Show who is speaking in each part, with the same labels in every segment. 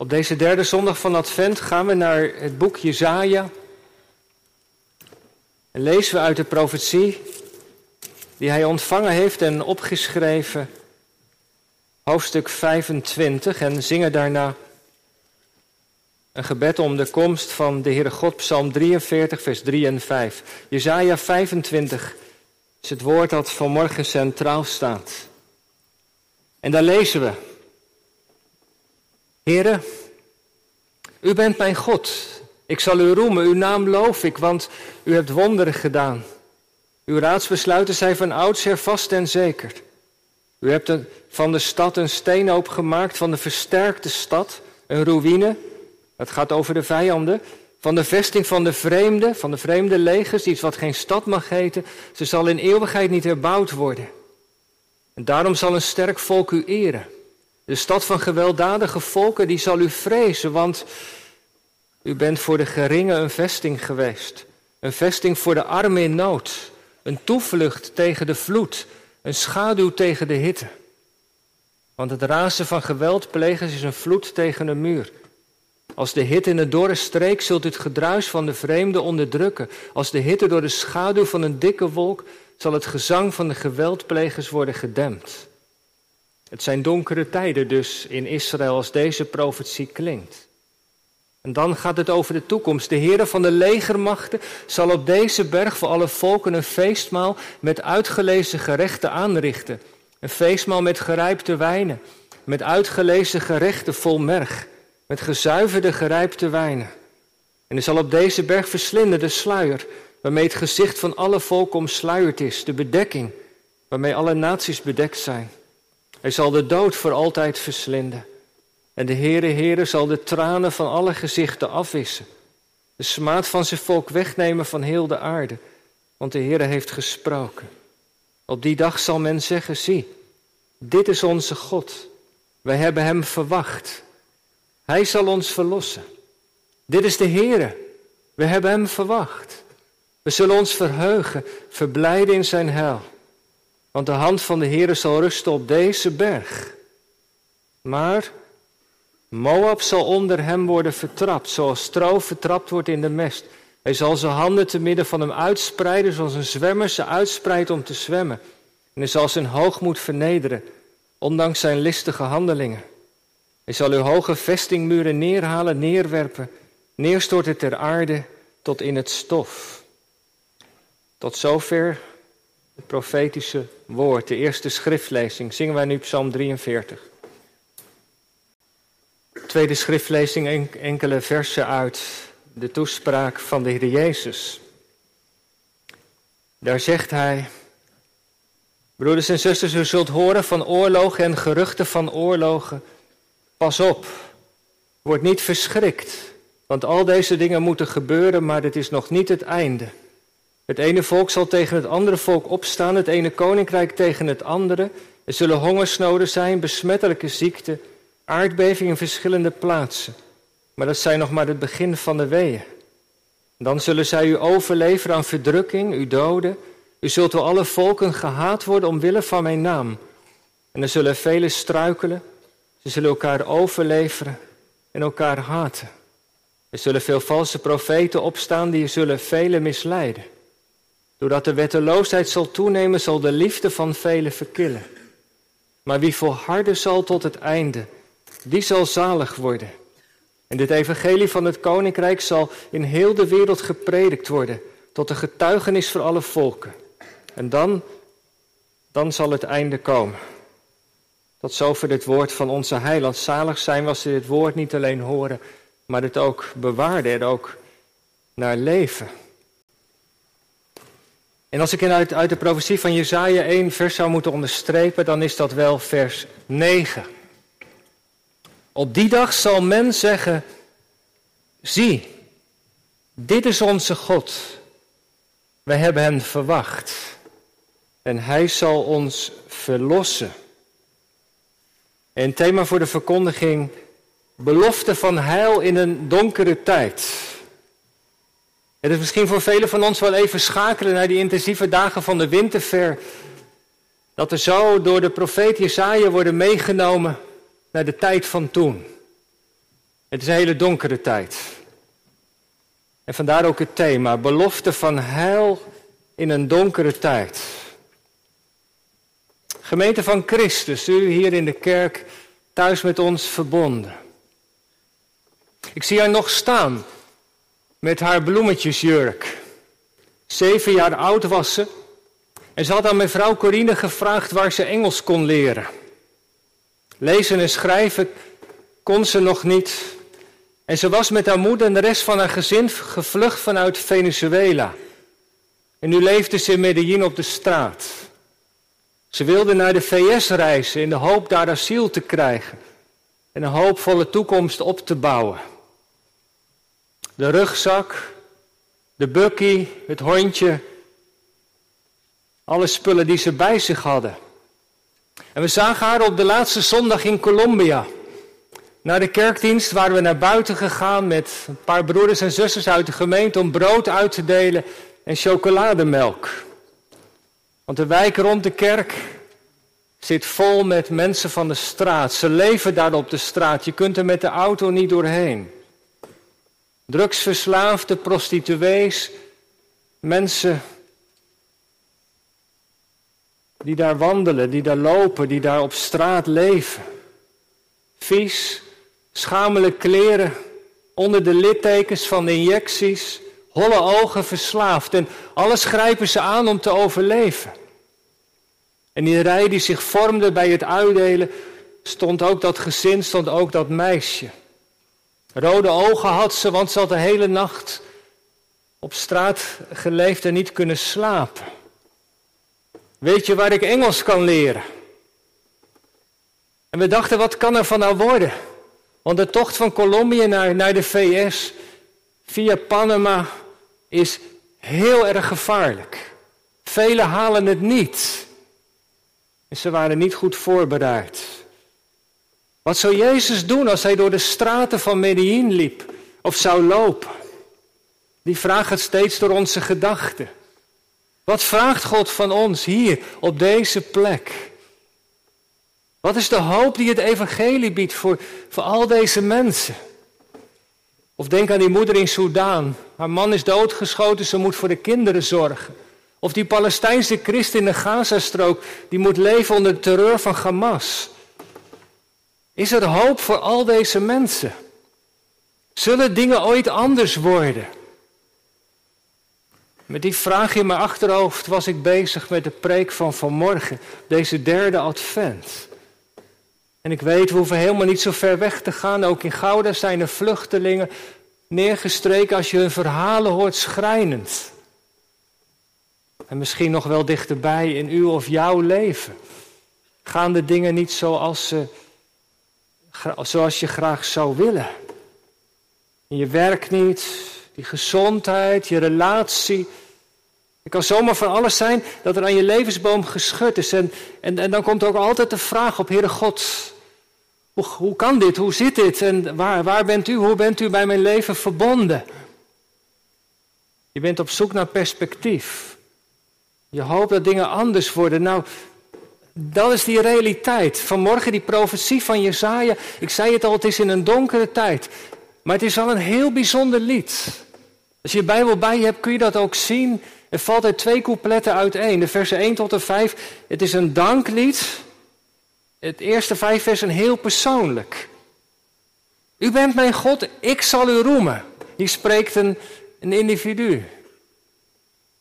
Speaker 1: Op deze derde zondag van Advent gaan we naar het boek Jezaja. En lezen we uit de profetie die hij ontvangen heeft en opgeschreven, hoofdstuk 25, en zingen daarna een gebed om de komst van de Heere God, Psalm 43, vers 3 en 5. Jezaja 25 is het woord dat vanmorgen centraal staat. En daar lezen we. Heere, u bent mijn God. Ik zal u roemen, uw naam loof ik, want u hebt wonderen gedaan. Uw raadsbesluiten zijn van oudsher vast en zeker. U hebt van de stad een steenhoop gemaakt, van de versterkte stad een ruïne. Het gaat over de vijanden. Van de vesting van de vreemde, van de vreemde legers, iets wat geen stad mag heten. Ze zal in eeuwigheid niet herbouwd worden. En daarom zal een sterk volk u eren. De stad van gewelddadige volken, die zal u vrezen, want u bent voor de geringe een vesting geweest. Een vesting voor de armen in nood. Een toevlucht tegen de vloed. Een schaduw tegen de hitte. Want het razen van geweldplegers is een vloed tegen een muur. Als de hitte in een dorre streek zult u het gedruis van de vreemde onderdrukken. Als de hitte door de schaduw van een dikke wolk zal het gezang van de geweldplegers worden gedempt. Het zijn donkere tijden dus in Israël als deze profetie klinkt. En dan gaat het over de toekomst. De Heere van de legermachten zal op deze berg voor alle volken een feestmaal met uitgelezen gerechten aanrichten. Een feestmaal met gerijpte wijnen, met uitgelezen gerechten vol merg, met gezuiverde gerijpte wijnen. En hij zal op deze berg verslinden de sluier, waarmee het gezicht van alle volken omsluierd is, de bedekking, waarmee alle naties bedekt zijn. Hij zal de dood voor altijd verslinden. En de Heere Heere zal de tranen van alle gezichten afwissen. De smaad van zijn volk wegnemen van heel de aarde. Want de Heere heeft gesproken. Op die dag zal men zeggen, zie, dit is onze God. Wij hebben hem verwacht. Hij zal ons verlossen. Dit is de Heere. We hebben hem verwacht. We zullen ons verheugen, verblijden in zijn hel. Want de hand van de Heere zal rusten op deze berg. Maar Moab zal onder hem worden vertrapt, zoals stro vertrapt wordt in de mest. Hij zal zijn handen te midden van hem uitspreiden, zoals een zwemmer ze uitspreidt om te zwemmen. En hij zal zijn hoogmoed vernederen, ondanks zijn listige handelingen. Hij zal uw hoge vestingmuren neerhalen, neerwerpen, neerstorten ter aarde tot in het stof. Tot zover het profetische woord, de eerste schriftlezing. Zingen wij nu Psalm 43. Tweede schriftlezing, enkele versen uit de toespraak van de Heer Jezus. Daar zegt hij, broeders en zusters, u zult horen van oorlogen en geruchten van oorlogen. Pas op, word niet verschrikt, want al deze dingen moeten gebeuren, maar dit is nog niet het einde. Het ene volk zal tegen het andere volk opstaan, het ene koninkrijk tegen het andere. Er zullen hongersnoden zijn, besmettelijke ziekten aardbevingen in verschillende plaatsen. Maar dat zijn nog maar het begin van de weeën. Dan zullen zij u overleveren aan verdrukking, u doden. U zult door alle volken gehaat worden omwille van mijn naam. En er zullen velen struikelen. Ze zullen elkaar overleveren en elkaar haten. Er zullen veel valse profeten opstaan die zullen velen misleiden. Doordat de wetteloosheid zal toenemen, zal de liefde van velen verkillen. Maar wie volharden zal tot het einde, die zal zalig worden. En dit evangelie van het koninkrijk zal in heel de wereld gepredikt worden, tot een getuigenis voor alle volken. En dan, dan zal het einde komen. Tot zover het woord van onze heiland. Zalig zijn was ze dit woord niet alleen horen, maar het ook bewaarden en ook naar leven. En als ik uit, uit de profetie van Jezaja 1 vers zou moeten onderstrepen, dan is dat wel vers 9. Op die dag zal men zeggen, zie, dit is onze God. Wij hebben hem verwacht. En hij zal ons verlossen. En thema voor de verkondiging, belofte van heil in een donkere tijd. Het is misschien voor velen van ons wel even schakelen naar die intensieve dagen van de winterver. Dat er zo door de profeet Jesaja worden meegenomen naar de tijd van toen. Het is een hele donkere tijd. En vandaar ook het thema, belofte van heil in een donkere tijd. Gemeente van Christus, u hier in de kerk, thuis met ons verbonden. Ik zie haar nog staan met haar bloemetjesjurk. Zeven jaar oud was ze en ze had aan mevrouw Corine gevraagd waar ze Engels kon leren. Lezen en schrijven kon ze nog niet. En ze was met haar moeder en de rest van haar gezin gevlucht vanuit Venezuela. En nu leefde ze in Medellin op de straat. Ze wilde naar de VS reizen in de hoop daar asiel te krijgen en een hoopvolle toekomst op te bouwen. De rugzak, de bukkie, het hondje, alle spullen die ze bij zich hadden. En we zagen haar op de laatste zondag in Colombia. Na de kerkdienst waren we naar buiten gegaan met een paar broeders en zusters uit de gemeente om brood uit te delen en chocolademelk. Want de wijk rond de kerk zit vol met mensen van de straat. Ze leven daar op de straat. Je kunt er met de auto niet doorheen. Drugsverslaafde, prostituees, mensen die daar wandelen, die daar lopen, die daar op straat leven. Vies, schamelijk kleren, onder de littekens van de injecties, holle ogen verslaafd en alles grijpen ze aan om te overleven. En de rij die zich vormde bij het uitdelen stond ook dat gezin, stond ook dat meisje. Rode ogen had ze, want ze had de hele nacht op straat geleefd en niet kunnen slapen. Weet je waar ik Engels kan leren? En we dachten, wat kan er van nou worden? Want de tocht van Colombia naar, naar de VS via Panama is heel erg gevaarlijk. Velen halen het niet. En ze waren niet goed voorbereid. Wat zou Jezus doen als hij door de straten van Medellin liep of zou lopen? Die vraag gaat steeds door onze gedachten. Wat vraagt God van ons hier op deze plek? Wat is de hoop die het evangelie biedt voor, voor al deze mensen? Of denk aan die moeder in Soudaan. Haar man is doodgeschoten, ze moet voor de kinderen zorgen. Of die Palestijnse christen in de Gazastrook, die moet leven onder de terreur van Hamas. Is er hoop voor al deze mensen? Zullen dingen ooit anders worden? Met die vraag in mijn achterhoofd was ik bezig met de preek van vanmorgen, deze derde advent. En ik weet, we hoeven helemaal niet zo ver weg te gaan. Ook in Gouda zijn er vluchtelingen neergestreken als je hun verhalen hoort schrijnend. En misschien nog wel dichterbij in uw of jouw leven. Gaan de dingen niet zoals, ze, zoals je graag zou willen? je werk niet, die gezondheid, je relatie. Het kan zomaar van alles zijn dat er aan je levensboom geschud is. En, en, en dan komt ook altijd de vraag op, Heere God, hoe, hoe kan dit, hoe zit dit en waar, waar bent u, hoe bent u bij mijn leven verbonden? Je bent op zoek naar perspectief. Je hoopt dat dingen anders worden. Nou, dat is die realiteit. Vanmorgen die profetie van Jezaja. Ik zei het al, het is in een donkere tijd. Maar het is wel een heel bijzonder lied. Als je je Bijbel bij je hebt, kun je dat ook zien. Er valt uit twee coupletten uiteen. De versen 1 tot en 5. Het is een danklied. Het eerste vijf versen heel persoonlijk. U bent mijn God, ik zal u roemen. Hier spreekt een individu.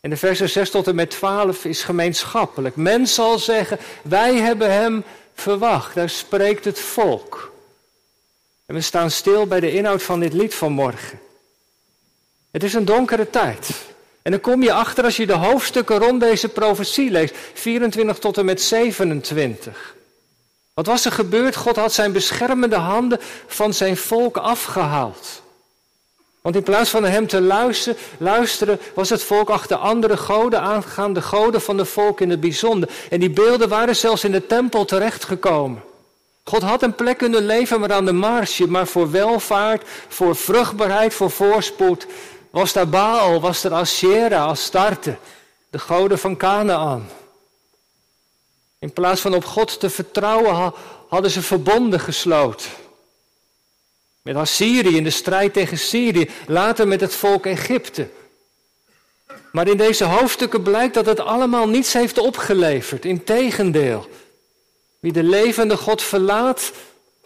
Speaker 1: En de versen 6 tot en met 12 is gemeenschappelijk. Men zal zeggen, wij hebben hem verwacht. Daar spreekt het volk. En we staan stil bij de inhoud van dit lied van morgen. Het is een donkere tijd. En dan kom je achter als je de hoofdstukken rond deze profetie leest, 24 tot en met 27. Wat was er gebeurd? God had zijn beschermende handen van zijn volk afgehaald. Want in plaats van hem te luisteren, luisteren, was het volk achter andere goden aangegaan, de goden van de volk in het bijzonder. En die beelden waren zelfs in de tempel terechtgekomen. God had een plek kunnen leven, maar aan de marge, maar voor welvaart, voor vruchtbaarheid, voor voorspoed, was daar Baal, was er Asherah, Astarte, de goden van Canaan. In plaats van op God te vertrouwen, hadden ze verbonden gesloten. Met Assyrië in de strijd tegen Syrië, later met het volk Egypte. Maar in deze hoofdstukken blijkt dat het allemaal niets heeft opgeleverd. Integendeel, wie de levende God verlaat,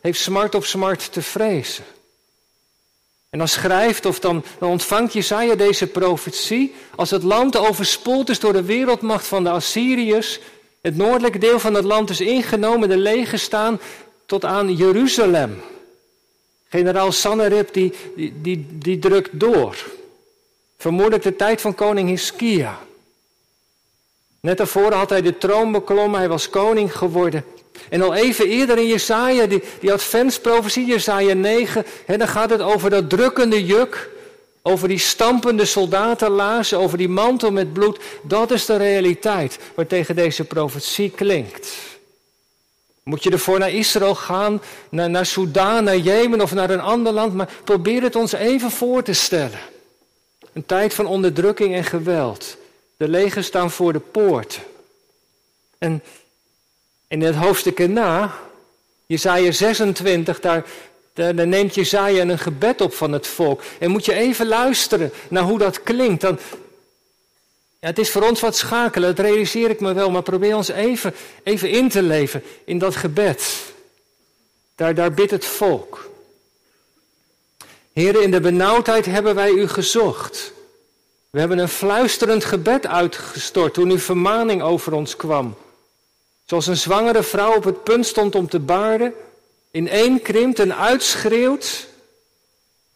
Speaker 1: heeft smart op smart te vrezen. En dan schrijft of dan, dan ontvangt Jezaja deze profetie. Als het land overspoeld is door de wereldmacht van de Assyriërs. Het noordelijke deel van het land is ingenomen, de legen staan tot aan Jeruzalem. Generaal Sanherib die, die, die, drukt door. Vermoedelijk de tijd van koning Hiskia. Net daarvoor had hij de troon beklommen, hij was koning geworden. En al even eerder in Jesaja, die, die adventsprofetie, Jesaja 9, hè, dan gaat het over dat drukkende juk, over die stampende soldatenlaarzen, over die mantel met bloed. Dat is de realiteit waar tegen deze profetie klinkt. Moet je ervoor naar Israël gaan, naar, naar naar Jemen of naar een ander land, maar probeer het ons even voor te stellen. Een tijd van onderdrukking en geweld. De legers staan voor de poort. En in het hoofdstuk erna, Jezaja 26, daar, daar, neemt Jezaja een gebed op van het volk. En moet je even luisteren naar hoe dat klinkt. Dan, het is voor ons wat schakelen, dat realiseer ik me wel, maar probeer ons even, even in te leven in dat gebed. Daar, daar bidt het volk. Heren, in de benauwdheid hebben wij u gezocht. We hebben een fluisterend gebed uitgestort toen uw vermaning over ons kwam. Zoals een zwangere vrouw op het punt stond om te baarden, in één krimpt en uitschreeuwt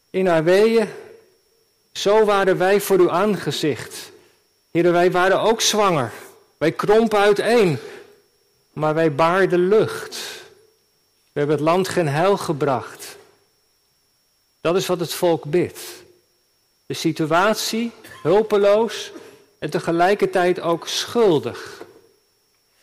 Speaker 1: in haar weeën. Zo waren wij voor uw aangezicht. Heren, wij waren ook zwanger. Wij krompen uiteen, maar wij baarden lucht. We hebben het land geen heil gebracht. Dat is wat het volk bidt. De situatie hulpeloos en tegelijkertijd ook schuldig.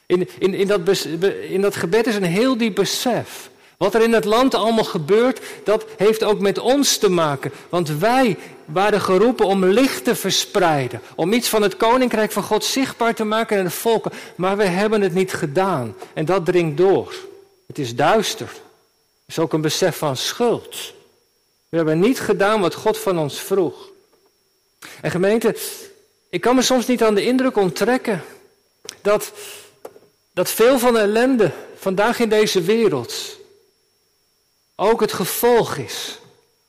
Speaker 1: In, in, in, dat, in dat gebed is een heel diep besef. Wat er in het land allemaal gebeurt, dat heeft ook met ons te maken. Want wij waren geroepen om licht te verspreiden. Om iets van het koninkrijk van God zichtbaar te maken in de volken. Maar we hebben het niet gedaan. En dat dringt door. Het is duister. Het is ook een besef van schuld. We hebben niet gedaan wat God van ons vroeg. En gemeente, ik kan me soms niet aan de indruk onttrekken dat, dat veel van de ellende vandaag in deze wereld ook het gevolg is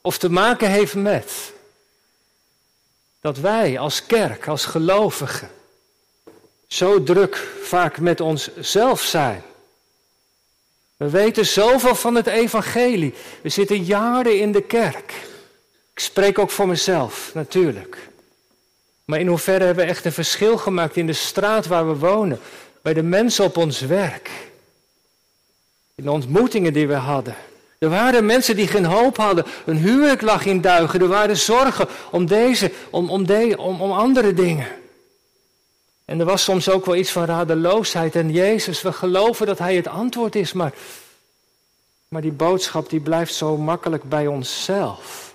Speaker 1: of te maken heeft met dat wij als kerk, als gelovigen, zo druk vaak met onszelf zijn. We weten zoveel van het evangelie. We zitten jaren in de kerk. Ik spreek ook voor mezelf, natuurlijk. Maar in hoeverre hebben we echt een verschil gemaakt in de straat waar we wonen, bij de mensen op ons werk, in de ontmoetingen die we hadden. Er waren mensen die geen hoop hadden, een huwelijk lag in duigen, er waren zorgen om deze, om, om, om, om andere dingen. En er was soms ook wel iets van radeloosheid. En Jezus, we geloven dat Hij het antwoord is, maar, maar die boodschap die blijft zo makkelijk bij onszelf.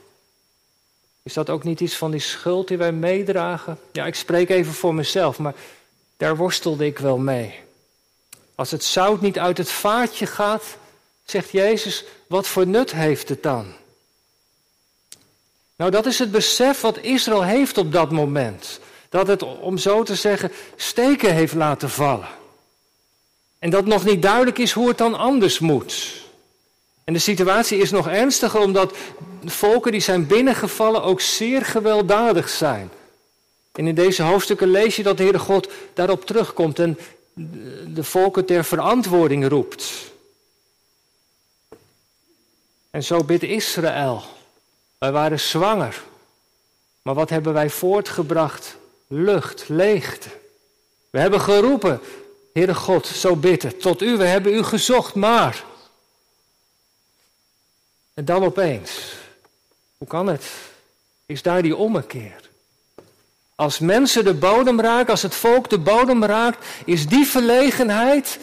Speaker 1: Is dat ook niet iets van die schuld die wij meedragen? Ja, ik spreek even voor mezelf, maar daar worstelde ik wel mee. Als het zout niet uit het vaatje gaat, zegt Jezus, wat voor nut heeft het dan? Nou, dat is het besef wat Israël heeft op dat moment. Dat het, om zo te zeggen, steken heeft laten vallen. En dat nog niet duidelijk is hoe het dan anders moet. En de situatie is nog ernstiger omdat volken die zijn binnengevallen ook zeer gewelddadig zijn. En in deze hoofdstukken lees je dat de Heere God daarop terugkomt en de volken ter verantwoording roept. En zo bidt Israël. Wij waren zwanger. Maar wat hebben wij voortgebracht? Lucht, leegte. We hebben geroepen, Heere God, zo bidden, tot u, we hebben u gezocht, maar en dan opeens, hoe kan het? Is daar die ommekeer? Als mensen de bodem raken, als het volk de bodem raakt, is die verlegenheid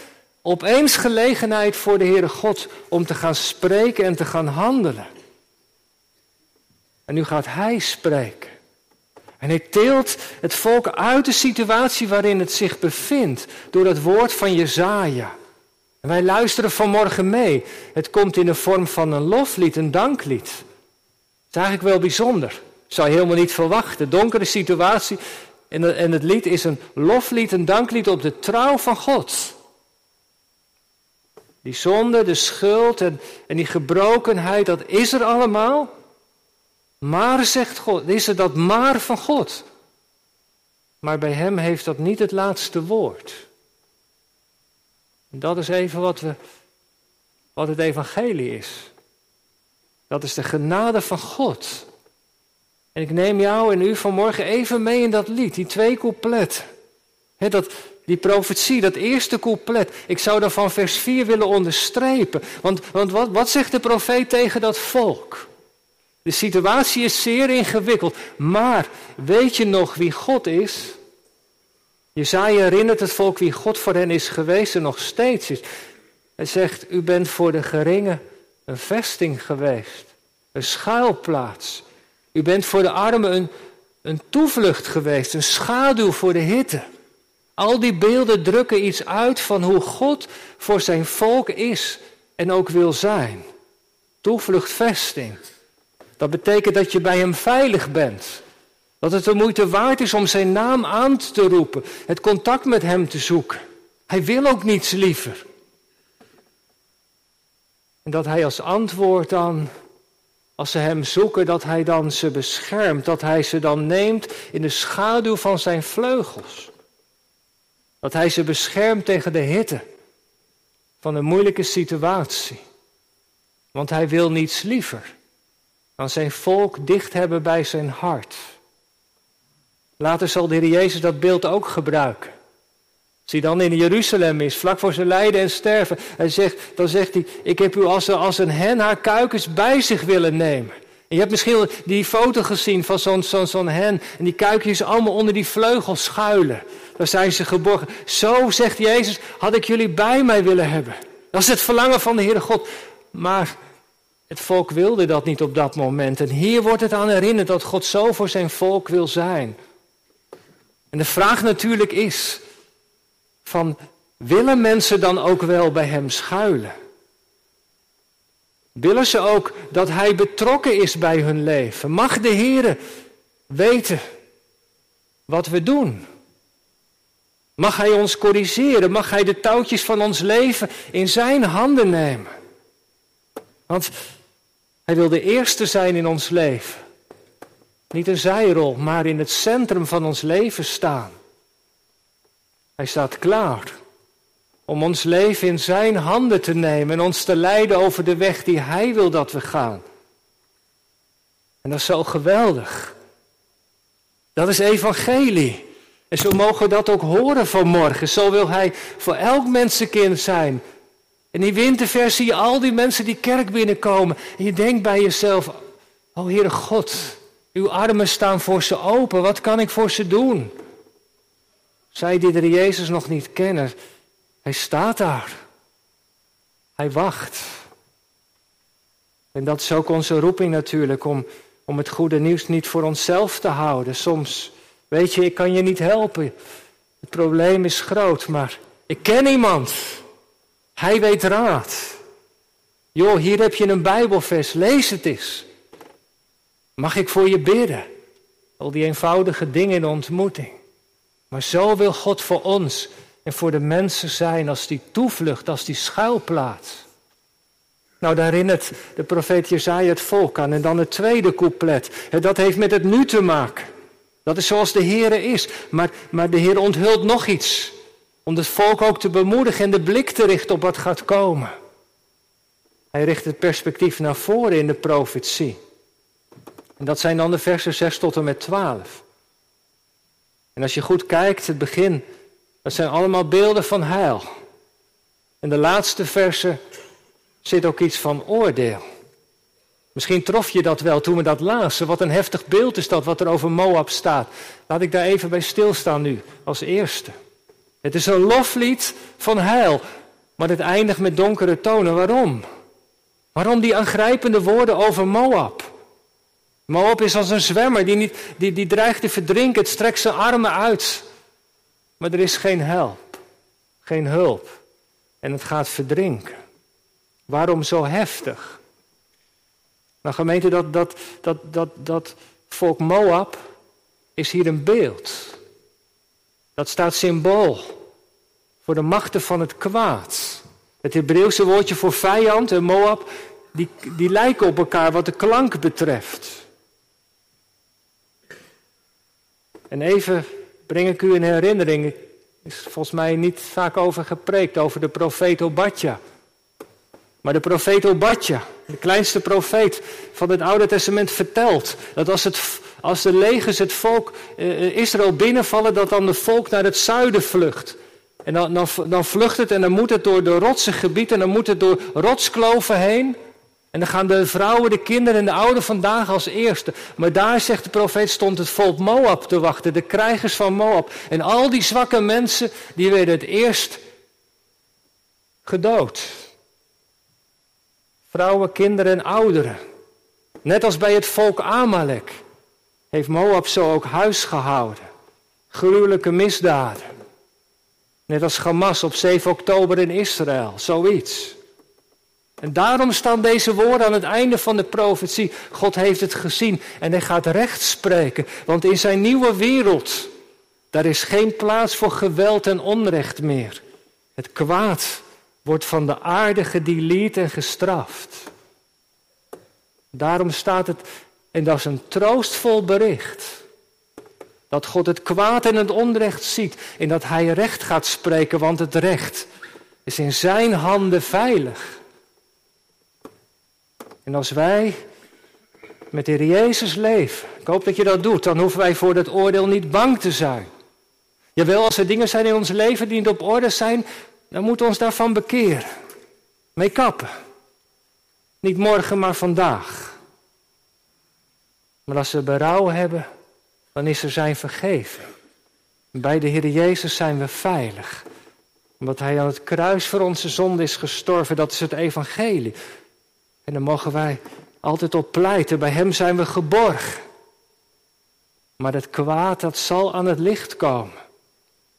Speaker 1: opeens gelegenheid voor de Heere God om te gaan spreken en te gaan handelen. En nu gaat Hij spreken. En hij teelt het volk uit de situatie waarin het zich bevindt door het woord van Jezaja. En wij luisteren vanmorgen mee. Het komt in de vorm van een loflied, een danklied. Het is eigenlijk wel bijzonder. Zou je helemaal niet verwachten. Donkere situatie. En het lied is een loflied, een danklied op de trouw van God. Die zonde, de schuld en, en die gebrokenheid, dat is er allemaal. Maar, zegt God, is er dat maar van God. Maar bij hem heeft dat niet het laatste woord. En dat is even wat, we, wat het evangelie is. Dat is de genade van God. En ik neem jou en u vanmorgen even mee in dat lied, die twee coupletten. dat, die profetie, dat eerste couplet. Ik zou dat van vers 4 willen onderstrepen. Want, want wat, wat zegt de profeet tegen dat volk? De situatie is zeer ingewikkeld. Maar weet je nog wie God is? Jezaja herinnert het volk wie God voor hen is geweest en nog steeds is. Hij zegt, u bent voor de geringe een vesting geweest. Een schuilplaats. U bent voor de armen een, een toevlucht geweest. Een schaduw voor de hitte. Al die beelden drukken iets uit van hoe God voor zijn volk is en ook wil zijn. Toevlucht, vesting. Dat betekent dat je bij Hem veilig bent. Dat het de moeite waard is om Zijn naam aan te roepen, het contact met Hem te zoeken. Hij wil ook niets liever. En dat Hij als antwoord dan, als ze Hem zoeken, dat Hij dan ze beschermt, dat Hij ze dan neemt in de schaduw van Zijn vleugels. Dat Hij ze beschermt tegen de hitte van een moeilijke situatie. Want Hij wil niets liever dan zijn volk dicht hebben bij zijn hart. Later zal de Heer Jezus dat beeld ook gebruiken. Als hij dan in Jeruzalem is, vlak voor zijn lijden en sterven, hij zegt, dan zegt hij, ik heb u als, als een hen haar kuikens bij zich willen nemen. En je hebt misschien die foto gezien van zo'n zo'n hen. En die kuikens allemaal onder die vleugels schuilen. Daar zijn ze geborgen. Zo, zegt Jezus, had ik jullie bij mij willen hebben. Dat is het verlangen van de Heere God. Maar het volk wilde dat niet op dat moment. En hier wordt het aan herinnerd dat God zo voor zijn volk wil zijn. En de vraag natuurlijk is: van willen mensen dan ook wel bij hem schuilen? Willen ze ook dat hij betrokken is bij hun leven? Mag de Heer weten wat we doen? Mag hij ons corrigeren? Mag hij de touwtjes van ons leven in zijn handen nemen? Want hij wil de eerste zijn in ons leven. Niet een zijrol, maar in het centrum van ons leven staan. Hij staat klaar om ons leven in zijn handen te nemen en ons te leiden over de weg die hij wil dat we gaan. En dat is zo geweldig. Dat is evangelie. En zo mogen we dat ook horen vanmorgen. Zo wil hij voor elk mensenkind zijn in die winterversie zie je al die mensen die kerk binnenkomen. En je denkt bij jezelf, oh Heere God, uw armen staan voor ze open. Wat kan ik voor ze doen? Zij die de Jezus nog niet kennen, hij staat daar. Hij wacht. En dat is ook onze roeping natuurlijk, om, om het goede nieuws niet voor onszelf te houden. Soms, weet je, ik kan je niet helpen. Het probleem is groot, maar ik ken iemand. Hij weet raad. Joh, hier heb je een Bijbelvers, lees het eens. Mag ik voor je bidden? Al die eenvoudige dingen in de ontmoeting. Maar zo wil God voor ons en voor de mensen zijn als die toevlucht, als die schuilplaats. Nou, daar herinnert de profeet Jezaja het volk aan. En dan het tweede couplet. Dat heeft met het nu te maken. Dat is zoals de Heer is. Maar, maar de Heer onthult nog iets. Om het volk ook te bemoedigen en de blik te richten op wat gaat komen. Hij richt het perspectief naar voren in de profetie. En dat zijn dan de versen 6 tot en met 12. En als je goed kijkt, het begin, dat zijn allemaal beelden van heil. En de laatste versen zit ook iets van oordeel. Misschien trof je dat wel toen we dat lazen. Wat een heftig beeld is dat wat er over Moab staat. Laat ik daar even bij stilstaan nu, als eerste. Het is een loflied van heil, maar het eindigt met donkere tonen. Waarom? Waarom die aangrijpende woorden over Moab? Moab is als een zwemmer die, niet, die, die dreigt te verdrinken. Het strekt zijn armen uit. Maar er is geen help, geen hulp. en het gaat verdrinken. Waarom zo heftig? Nou gemeente, dat, dat, dat, dat, dat volk Moab is hier een beeld. Dat staat symbool voor de machten van het kwaad. Het Hebreeuwse woordje voor vijand en Moab, die, die lijken op elkaar wat de klank betreft. En even breng ik u in herinnering, er is volgens mij niet vaak over gepreekt, over de profeet Obadja. Maar de profeet Obadja, de kleinste profeet van het Oude Testament, vertelt dat als, het, als de legers het volk uh, Israël binnenvallen, dat dan de volk naar het zuiden vlucht. En dan, dan, dan vlucht het en dan moet het door de rotse gebied en dan moet het door rotskloven heen. En dan gaan de vrouwen, de kinderen en de ouderen vandaag als eerste. Maar daar, zegt de profeet, stond het volk Moab te wachten, de krijgers van Moab. En al die zwakke mensen, die werden het eerst gedood. Vrouwen, kinderen en ouderen. Net als bij het volk Amalek heeft Moab zo ook huis gehouden. Gruwelijke misdaden. Net als Hamas op 7 oktober in Israël, zoiets. En daarom staan deze woorden aan het einde van de profetie. God heeft het gezien en hij gaat recht spreken. Want in zijn nieuwe wereld, daar is geen plaats voor geweld en onrecht meer. Het kwaad wordt van de aarde gedeleerd en gestraft. Daarom staat het, en dat is een troostvol bericht, dat God het kwaad en het onrecht ziet en dat Hij recht gaat spreken, want het recht is in Zijn handen veilig. En als wij met de Heer Jezus leven, ik hoop dat je dat doet, dan hoeven wij voor dat oordeel niet bang te zijn. Jawel, als er dingen zijn in ons leven die niet op orde zijn, dan moeten ons daarvan bekeren. Mee kappen. Niet morgen, maar vandaag. Maar als we berouw hebben, dan is er zijn vergeven. Bij de Heer Jezus zijn we veilig. Omdat Hij aan het kruis voor onze zonde is gestorven. Dat is het evangelie. En dan mogen wij altijd op pleiten. Bij Hem zijn we geborgen. Maar het kwaad, dat zal aan het licht komen.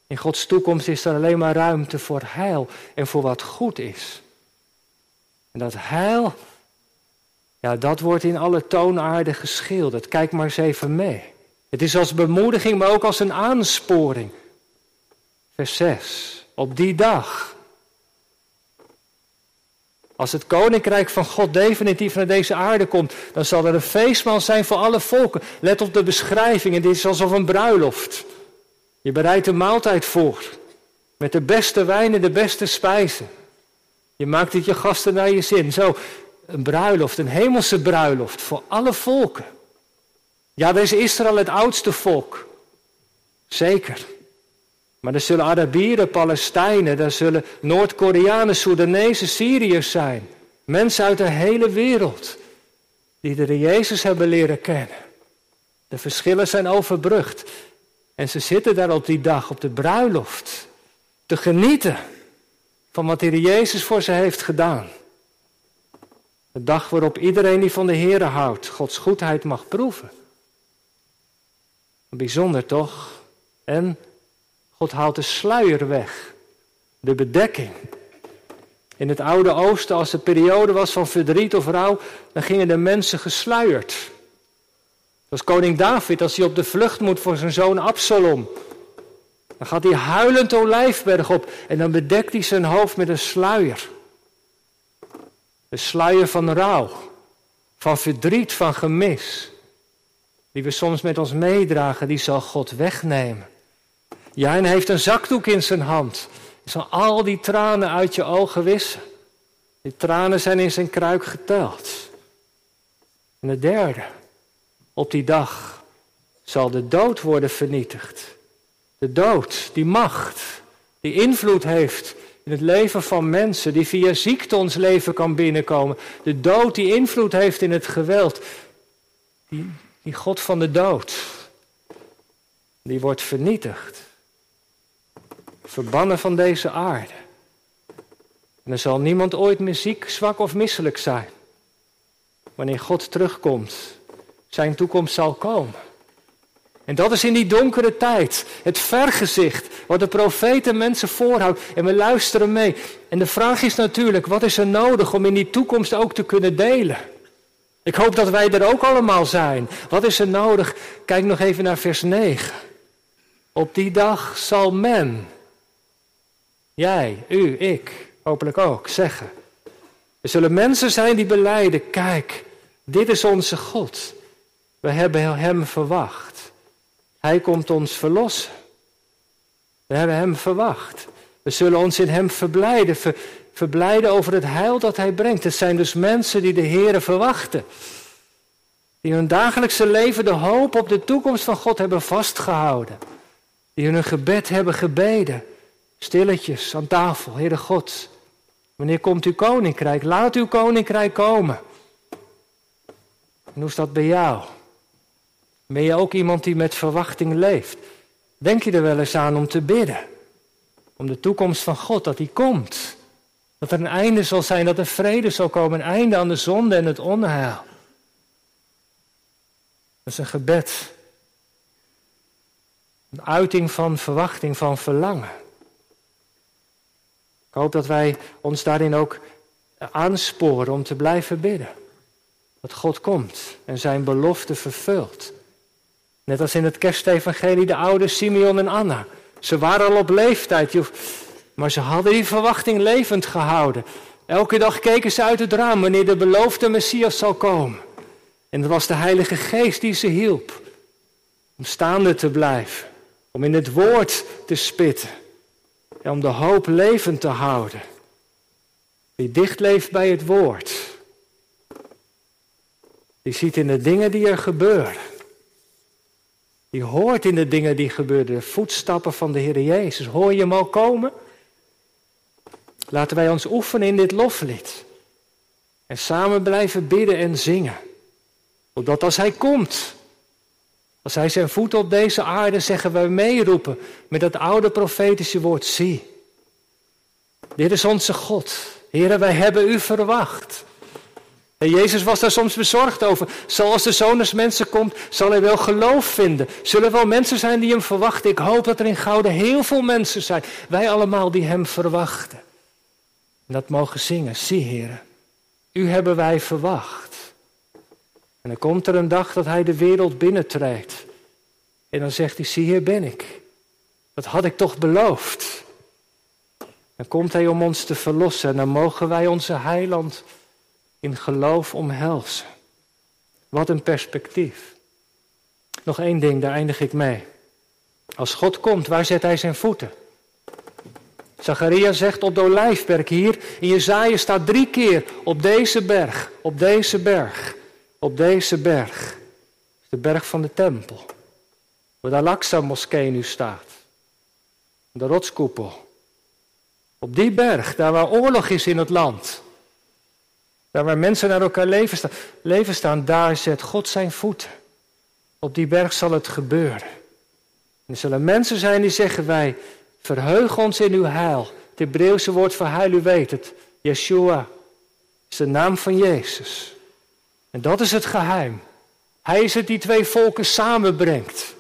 Speaker 1: In Gods toekomst is er alleen maar ruimte voor heil en voor wat goed is. En dat heil, ja, dat wordt in alle toonaarden geschilderd. Kijk maar eens even mee. Het is als bemoediging, maar ook als een aansporing. Vers 6. Op die dag. Als het koninkrijk van God definitief naar deze aarde komt, dan zal er een feestmaal zijn voor alle volken. Let op de beschrijving, het is alsof een bruiloft. Je bereidt een maaltijd voor. Met de beste wijnen, de beste spijzen. Je maakt het je gasten naar je zin. Zo, een bruiloft, een hemelse bruiloft voor alle volken. Ja, is Israël het oudste volk. Zeker. Maar er zullen Arabieren, Palestijnen, er zullen Noord-Koreanen, Soedanezen, Syriërs zijn. Mensen uit de hele wereld die de Jezus hebben leren kennen. De verschillen zijn overbrugd. En ze zitten daar op die dag, op de bruiloft, te genieten van wat de Jezus voor ze heeft gedaan. De dag waarop iedereen die van de Here houdt, Gods goedheid mag proeven. Bijzonder toch? En God haalt de sluier weg, de bedekking. In het Oude Oosten, als er periode was van verdriet of rouw, dan gingen de mensen gesluierd. Is koning David als hij op de vlucht moet voor zijn zoon Absalom. Dan gaat hij huilend olijfberg op en dan bedekt hij zijn hoofd met een sluier. Een sluier van rouw, van verdriet, van gemis. Die we soms met ons meedragen, die zal God wegnemen. Ja, heeft een zakdoek in zijn hand. Zal al die tranen uit je ogen wissen. Die tranen zijn in zijn kruik geteld. En de derde, op die dag zal de dood worden vernietigd. De dood, die macht, die invloed heeft in het leven van mensen, die via ziekte ons leven kan binnenkomen. De dood die invloed heeft in het geweld. Die, God van de dood, die wordt vernietigd. Verbannen van deze aarde. En er zal niemand ooit meer ziek, zwak of misselijk zijn. Wanneer God terugkomt zijn toekomst zal komen. En dat is in die donkere tijd. Het vergezicht. Wat de profeten mensen voorhoudt. En we luisteren mee. En de vraag is natuurlijk, wat is er nodig om in die toekomst ook te kunnen delen? Ik hoop dat wij er ook allemaal zijn. Wat is er nodig? Kijk nog even naar vers 9. Op die dag zal men, jij, u, ik, hopelijk ook, zeggen. Er zullen mensen zijn die beleiden, kijk, dit is onze God. We hebben Hem verwacht. Hij komt ons verlossen. We hebben Hem verwacht. We zullen ons in Hem verblijden, verblijden over het heil dat Hij brengt. Het zijn dus mensen die de Heeren verwachten. Die hun dagelijkse leven de hoop op de toekomst van God hebben vastgehouden. Die hun gebed hebben gebeden. Stilletjes aan tafel, Heere God. Wanneer komt uw koninkrijk? Laat uw koninkrijk komen. En hoe is dat bij jou? Ben je ook iemand die met verwachting leeft? Denk je er wel eens aan om te bidden? Om de toekomst van God, dat die komt. Dat er een einde zal zijn, dat er vrede zal komen, een einde aan de zonde en het onheil. Dat is een gebed. Een uiting van verwachting, van verlangen. Ik hoop dat wij ons daarin ook aansporen om te blijven bidden. Dat God komt en zijn belofte vervult. Net als in het kerstevangelie de oude Simeon en Anna. Ze waren al op leeftijd, maar ze hadden die verwachting levend gehouden. Elke dag keken ze uit het raam wanneer de beloofde Messias zal komen. En het was de Heilige Geest die ze hielp om staande te blijven, om in het woord te spitten en om de hoop levend te houden. Wie dicht leeft bij het woord, die ziet in de dingen die er gebeuren die hoort in de dingen die gebeuren, de voetstappen van de Heer Jezus. Hoor je hem al komen? Laten wij ons oefenen in dit loflied. En samen blijven bidden en zingen. Opdat als hij komt, als hij zijn voet op deze aarde, zeggen wij meeroepen met dat oude profetische woord, zie. Dit is onze God. Heren, wij hebben u verwacht. En Jezus was daar soms bezorgd over. Zoals de zoon des mensen komt, zal hij wel geloof vinden. Zullen wel mensen zijn die hem verwachten? Ik hoop dat er in Gouden heel veel mensen zijn. Wij allemaal die hem verwachten. En dat mogen zingen. Zie, heren, u hebben wij verwacht. En dan komt er een dag dat hij de wereld binnentreedt. En dan zegt hij, zie, hier ben ik. Dat had ik toch beloofd. Dan komt hij om ons te verlossen. En dan mogen wij onze heiland in geloof omhelzen. Wat een perspectief. Nog één ding, daar eindig ik mee. Als God komt, waar zet hij zijn voeten? Zacharia zegt op de Olijfberg hier, in Jezaja staat drie keer op deze berg, op deze berg, op deze berg. De berg van de tempel, waar de Al-Aqsa-moskee nu staat. De rotskoepel. Op die berg, daar waar oorlog is in het land. Daar waar mensen naar elkaar leven staan, leven staan, daar zet God zijn voeten. Op die berg zal het gebeuren. En er zullen mensen zijn die zeggen wij, verheug ons in uw heil. Het Hebreeuwse woord voor heil, u weet het. Yeshua is de naam van Jezus. En dat is het geheim. Hij is het die twee volken samenbrengt.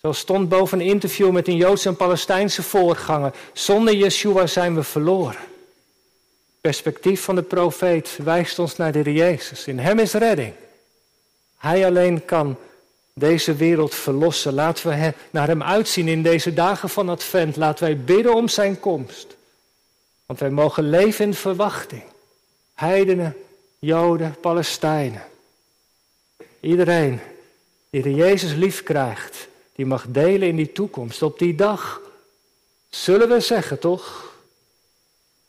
Speaker 1: Zo stond boven een interview met een Joodse en Palestijnse voorganger. Zonder Yeshua zijn we verloren perspectief van de profeet wijst ons naar de Jezus. In Hem is redding. Hij alleen kan deze wereld verlossen. Laten we naar Hem uitzien in deze dagen van Advent. Laten wij bidden om Zijn komst. Want wij mogen leven in verwachting. Heidenen, Joden, Palestijnen. Iedereen die de Jezus lief krijgt, die mag delen in die toekomst. Op die dag zullen we zeggen, toch?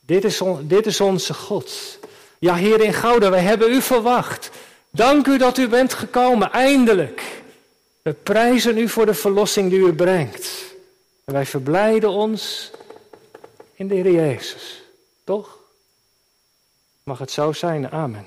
Speaker 1: Dit is, dit is onze God. Ja, Heer in Gouden, wij hebben u verwacht. Dank u dat u bent gekomen, eindelijk. We prijzen u voor de verlossing die u brengt. En wij verblijden ons in de Heer Jezus. Toch? Mag het zo zijn? Amen.